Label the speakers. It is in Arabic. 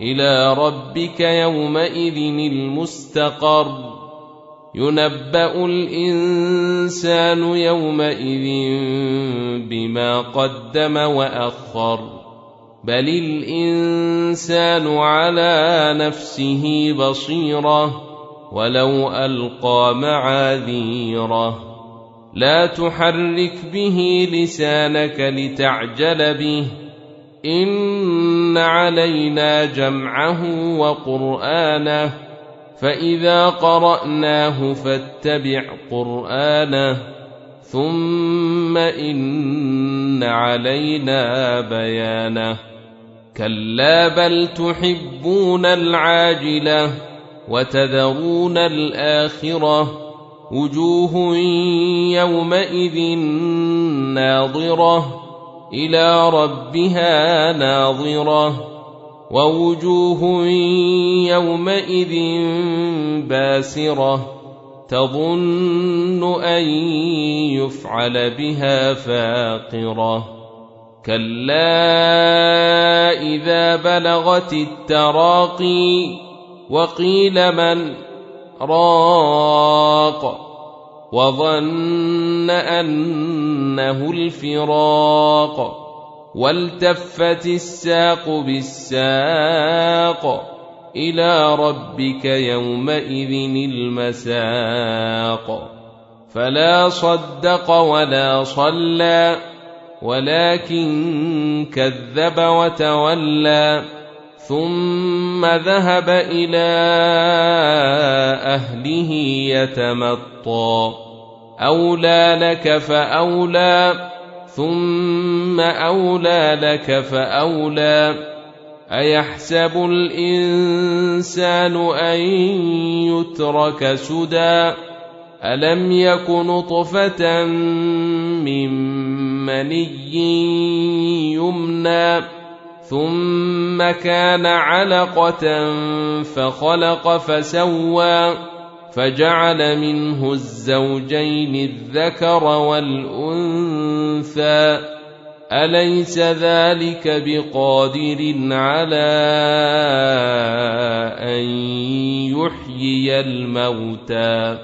Speaker 1: إلى ربك يومئذ المستقر. ينبأ الإنسان يومئذ بما قدم وأخر. بل الإنسان على نفسه بصيرة ولو ألقى معاذيره. لا تحرك به لسانك لتعجل به. ان علينا جمعه وقرانه فاذا قراناه فاتبع قرانه ثم ان علينا بيانه كلا بل تحبون العاجله وتذرون الاخره وجوه يومئذ ناظره إلى ربها ناظرة ووجوه يومئذ باسرة تظن أن يفعل بها فاقرة كلا إذا بلغت التراقي وقيل من راق وظن أنه الفراق والتفت الساق بالساق إلى ربك يومئذ المساق فلا صدق ولا صلى ولكن كذب وتولى ثم ذهب إلى اهله يتمطى اولى لك فاولى ثم اولى لك فاولى ايحسب الانسان ان يترك سدى الم يك نطفه من مني يمنى ثم كان علقه فخلق فسوى فجعل منه الزوجين الذكر والانثى اليس ذلك بقادر على ان يحيي الموتى